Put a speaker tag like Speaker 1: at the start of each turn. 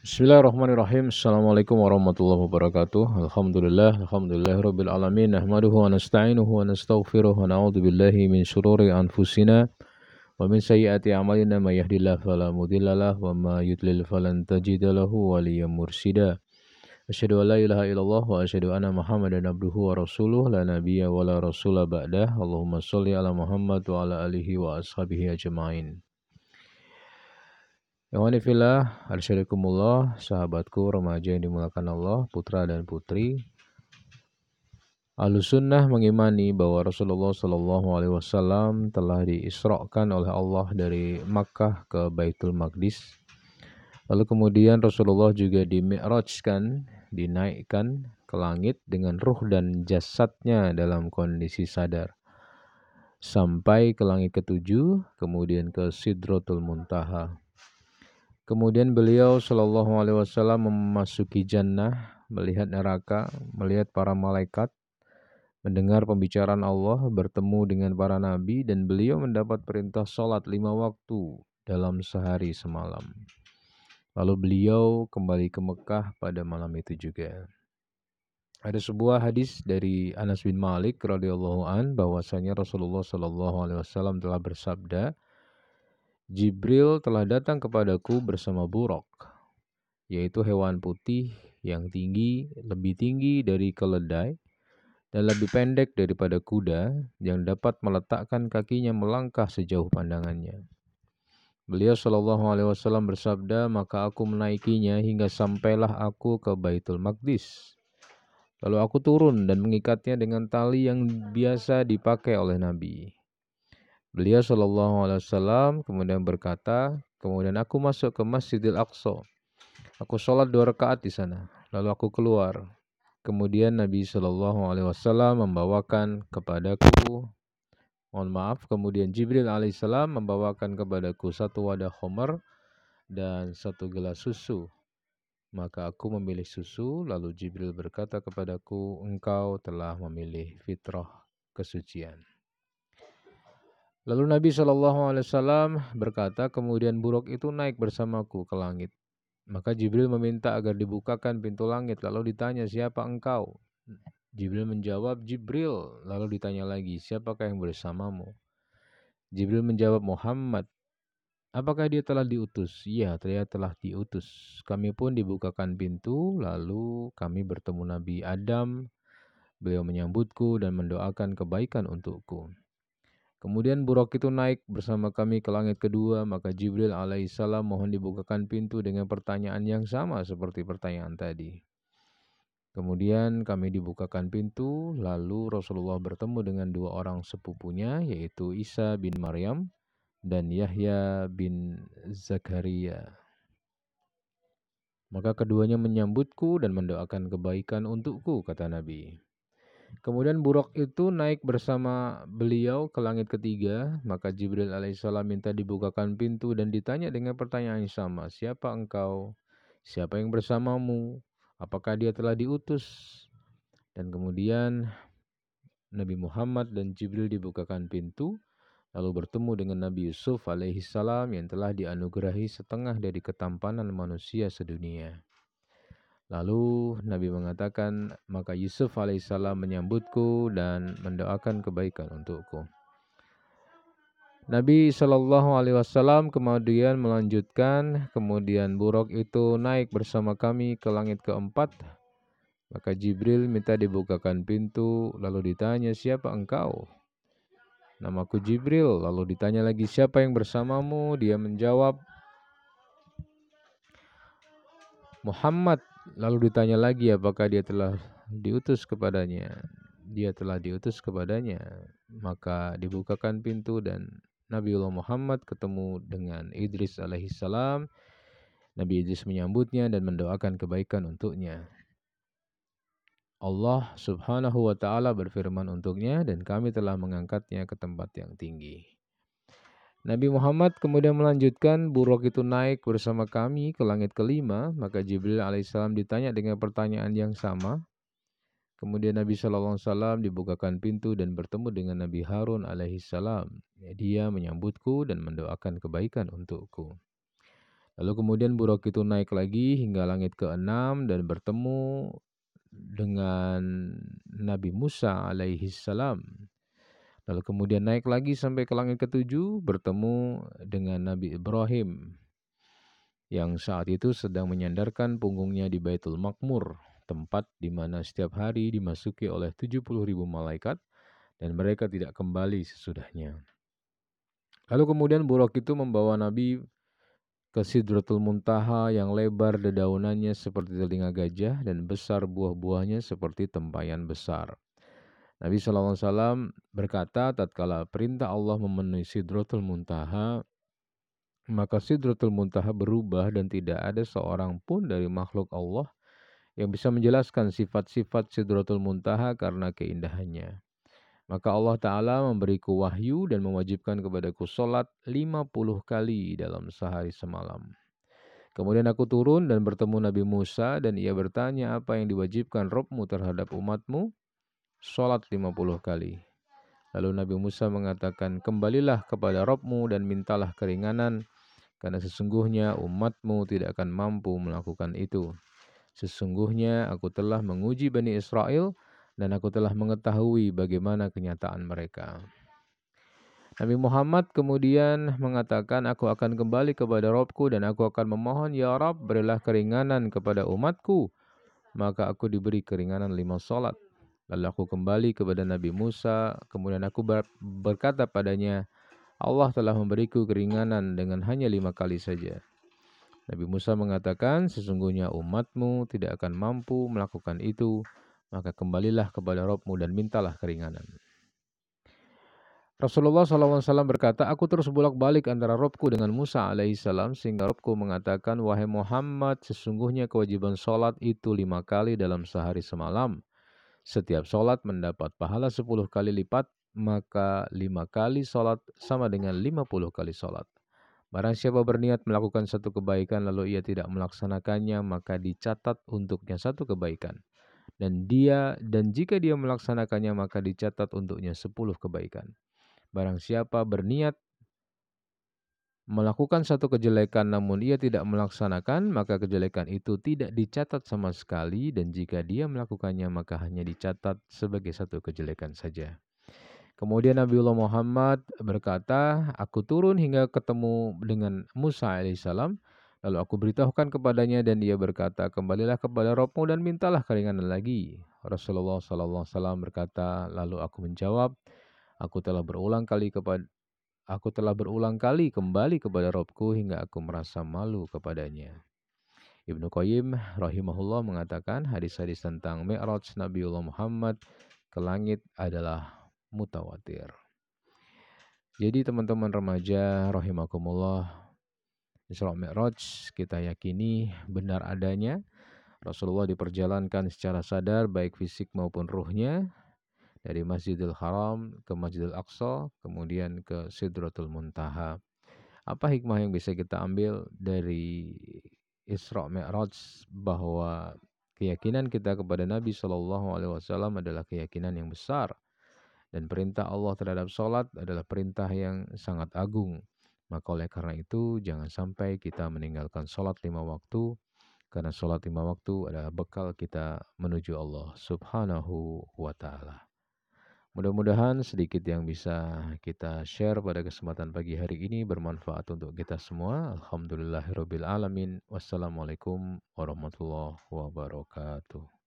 Speaker 1: Bismillahirrahmanirrahim. Assalamualaikum warahmatullahi wabarakatuh. Alhamdulillah, alhamdulillah rabbil alamin. Nahmaduhu wa nasta'inuhu wa nastaghfiruh wa na'udzu billahi min syururi anfusina wa min sayyiati a'malina may yahdihillahu fala mudhillalah wa ma yudlil falan tajida lahu mursyida. Asyhadu an la ilaha illallah wa asyhadu anna Muhammadan abduhu wa rasuluh la nabiyya wa la rasula ba'dah. Allahumma shalli ala Muhammad wa ala alihi wa ashabihi ajma'in. Ikhwanifillah, arsyadikumullah, sahabatku remaja yang dimulakan Allah, putra dan putri. Al-Sunnah mengimani bahwa Rasulullah Shallallahu Alaihi Wasallam telah diisrokan oleh Allah dari Makkah ke Baitul Maqdis. Lalu kemudian Rasulullah juga dimi'rajkan, dinaikkan ke langit dengan ruh dan jasadnya dalam kondisi sadar. Sampai ke langit ketujuh, kemudian ke Sidratul Muntaha. Kemudian beliau Shallallahu Alaihi Wasallam memasuki jannah, melihat neraka, melihat para malaikat, mendengar pembicaraan Allah, bertemu dengan para nabi, dan beliau mendapat perintah sholat lima waktu dalam sehari semalam. Lalu beliau kembali ke Mekah pada malam itu juga. Ada sebuah hadis dari Anas bin Malik radhiyallahu an bahwasanya Rasulullah Shallallahu alaihi wasallam telah bersabda, Jibril telah datang kepadaku bersama buruk, yaitu hewan putih yang tinggi, lebih tinggi dari keledai, dan lebih pendek daripada kuda yang dapat meletakkan kakinya melangkah sejauh pandangannya. Beliau Shallallahu Alaihi Wasallam bersabda, maka aku menaikinya hingga sampailah aku ke Baitul Maqdis. Lalu aku turun dan mengikatnya dengan tali yang biasa dipakai oleh Nabi. Beliau Shallallahu Alaihi Wasallam kemudian berkata, kemudian aku masuk ke Masjidil Aqsa. Aku sholat dua rakaat di sana. Lalu aku keluar. Kemudian Nabi Shallallahu Alaihi Wasallam membawakan kepadaku, mohon maaf, kemudian Jibril alaihissalam membawakan kepadaku satu wadah homer dan satu gelas susu. Maka aku memilih susu, lalu Jibril berkata kepadaku, engkau telah memilih fitrah kesucian. Lalu Nabi Shallallahu Alaihi Wasallam berkata, kemudian buruk itu naik bersamaku ke langit. Maka Jibril meminta agar dibukakan pintu langit. Lalu ditanya, siapa engkau? Jibril menjawab, Jibril. Lalu ditanya lagi, siapakah yang bersamamu? Jibril menjawab, Muhammad. Apakah dia telah diutus? Iya, dia telah diutus. Kami pun dibukakan pintu, lalu kami bertemu Nabi Adam. Beliau menyambutku dan mendoakan kebaikan untukku. Kemudian buruk itu naik bersama kami ke langit kedua, maka Jibril alaihissalam mohon dibukakan pintu dengan pertanyaan yang sama seperti pertanyaan tadi. Kemudian kami dibukakan pintu, lalu Rasulullah bertemu dengan dua orang sepupunya, yaitu Isa bin Maryam dan Yahya bin Zakaria. Maka keduanya menyambutku dan mendoakan kebaikan untukku, kata Nabi. Kemudian buruk itu naik bersama beliau ke langit ketiga, maka Jibril alaihissalam minta dibukakan pintu dan ditanya dengan pertanyaan yang sama, siapa engkau? Siapa yang bersamamu? Apakah dia telah diutus? Dan kemudian Nabi Muhammad dan Jibril dibukakan pintu, lalu bertemu dengan Nabi Yusuf alaihissalam yang telah dianugerahi setengah dari ketampanan manusia sedunia. Lalu Nabi mengatakan, maka Yusuf alaihissalam menyambutku dan mendoakan kebaikan untukku. Nabi Shallallahu Alaihi Wasallam kemudian melanjutkan, kemudian buruk itu naik bersama kami ke langit keempat. Maka Jibril minta dibukakan pintu, lalu ditanya siapa engkau? Namaku Jibril, lalu ditanya lagi siapa yang bersamamu? Dia menjawab, Muhammad Lalu ditanya lagi apakah dia telah diutus kepadanya. Dia telah diutus kepadanya. Maka dibukakan pintu dan Nabiullah Muhammad ketemu dengan Idris alaihissalam. Nabi Idris menyambutnya dan mendoakan kebaikan untuknya. Allah subhanahu wa ta'ala berfirman untuknya dan kami telah mengangkatnya ke tempat yang tinggi. Nabi Muhammad kemudian melanjutkan, buruk itu naik bersama kami ke langit kelima, maka Jibril alaihissalam ditanya dengan pertanyaan yang sama. Kemudian Nabi Shallallahu Alaihi Wasallam dibukakan pintu dan bertemu dengan Nabi Harun alaihissalam. Dia menyambutku dan mendoakan kebaikan untukku. Lalu kemudian Buraq itu naik lagi hingga langit ke-6 dan bertemu dengan Nabi Musa alaihi salam. Lalu kemudian naik lagi sampai ke langit ke-7 bertemu dengan Nabi Ibrahim yang saat itu sedang menyandarkan punggungnya di Baitul Makmur, tempat di mana setiap hari dimasuki oleh 70 ribu malaikat dan mereka tidak kembali sesudahnya. Lalu kemudian Buraq itu membawa Nabi ke Sidratul Muntaha yang lebar dedaunannya seperti telinga gajah dan besar buah-buahnya seperti tempayan besar. Nabi SAW berkata, tatkala perintah Allah memenuhi Sidratul Muntaha, maka Sidratul Muntaha berubah dan tidak ada seorang pun dari makhluk Allah yang bisa menjelaskan sifat-sifat Sidratul Muntaha karena keindahannya. Maka Allah Ta'ala memberiku wahyu dan mewajibkan kepadaku sholat 50 kali dalam sehari semalam. Kemudian aku turun dan bertemu Nabi Musa dan ia bertanya apa yang diwajibkan Robmu terhadap umatmu? Sholat 50 kali. Lalu Nabi Musa mengatakan, kembalilah kepada Robmu dan mintalah keringanan, karena sesungguhnya umatmu tidak akan mampu melakukan itu. Sesungguhnya aku telah menguji Bani Israel, dan aku telah mengetahui bagaimana kenyataan mereka. Nabi Muhammad kemudian mengatakan, Aku akan kembali kepada Robku dan aku akan memohon, Ya Rob, berilah keringanan kepada umatku. Maka aku diberi keringanan lima solat. Lalu aku kembali kepada Nabi Musa, kemudian aku berkata padanya, Allah telah memberiku keringanan dengan hanya lima kali saja. Nabi Musa mengatakan, sesungguhnya umatmu tidak akan mampu melakukan itu, maka kembalilah kepada Robmu dan mintalah keringanan. Rasulullah SAW berkata, aku terus bolak-balik antara Robku dengan Musa alaihissalam sehingga Robku mengatakan, wahai Muhammad, sesungguhnya kewajiban sholat itu lima kali dalam sehari semalam. Setiap sholat mendapat pahala sepuluh kali lipat, maka lima kali sholat sama dengan lima puluh kali sholat. Barang siapa berniat melakukan satu kebaikan lalu ia tidak melaksanakannya, maka dicatat untuknya satu kebaikan dan dia dan jika dia melaksanakannya maka dicatat untuknya sepuluh kebaikan. Barang siapa berniat melakukan satu kejelekan namun ia tidak melaksanakan maka kejelekan itu tidak dicatat sama sekali dan jika dia melakukannya maka hanya dicatat sebagai satu kejelekan saja. Kemudian Nabiullah Muhammad berkata, aku turun hingga ketemu dengan Musa alaihissalam Lalu aku beritahukan kepadanya dan dia berkata, kembalilah kepada Robmu dan mintalah keringanan lagi. Rasulullah SAW berkata, lalu aku menjawab, aku telah berulang kali kepada aku telah berulang kali kembali kepada Robku hingga aku merasa malu kepadanya. Ibnu Qayyim rahimahullah mengatakan hadis-hadis tentang Mi'raj Nabiullah Muhammad ke langit adalah mutawatir. Jadi teman-teman remaja rahimakumullah Isra Mi'raj kita yakini benar adanya. Rasulullah diperjalankan secara sadar baik fisik maupun ruhnya dari Masjidil Haram ke Masjidil Aqsa kemudian ke Sidratul Muntaha. Apa hikmah yang bisa kita ambil dari Isra Mi'raj bahwa keyakinan kita kepada Nabi Shallallahu Alaihi Wasallam adalah keyakinan yang besar dan perintah Allah terhadap sholat adalah perintah yang sangat agung. Maka oleh karena itu jangan sampai kita meninggalkan sholat lima waktu karena sholat lima waktu adalah bekal kita menuju Allah subhanahu wa ta'ala. Mudah-mudahan sedikit yang bisa kita share pada kesempatan pagi hari ini bermanfaat untuk kita semua. Alhamdulillahirrabbilalamin. Wassalamualaikum warahmatullahi wabarakatuh.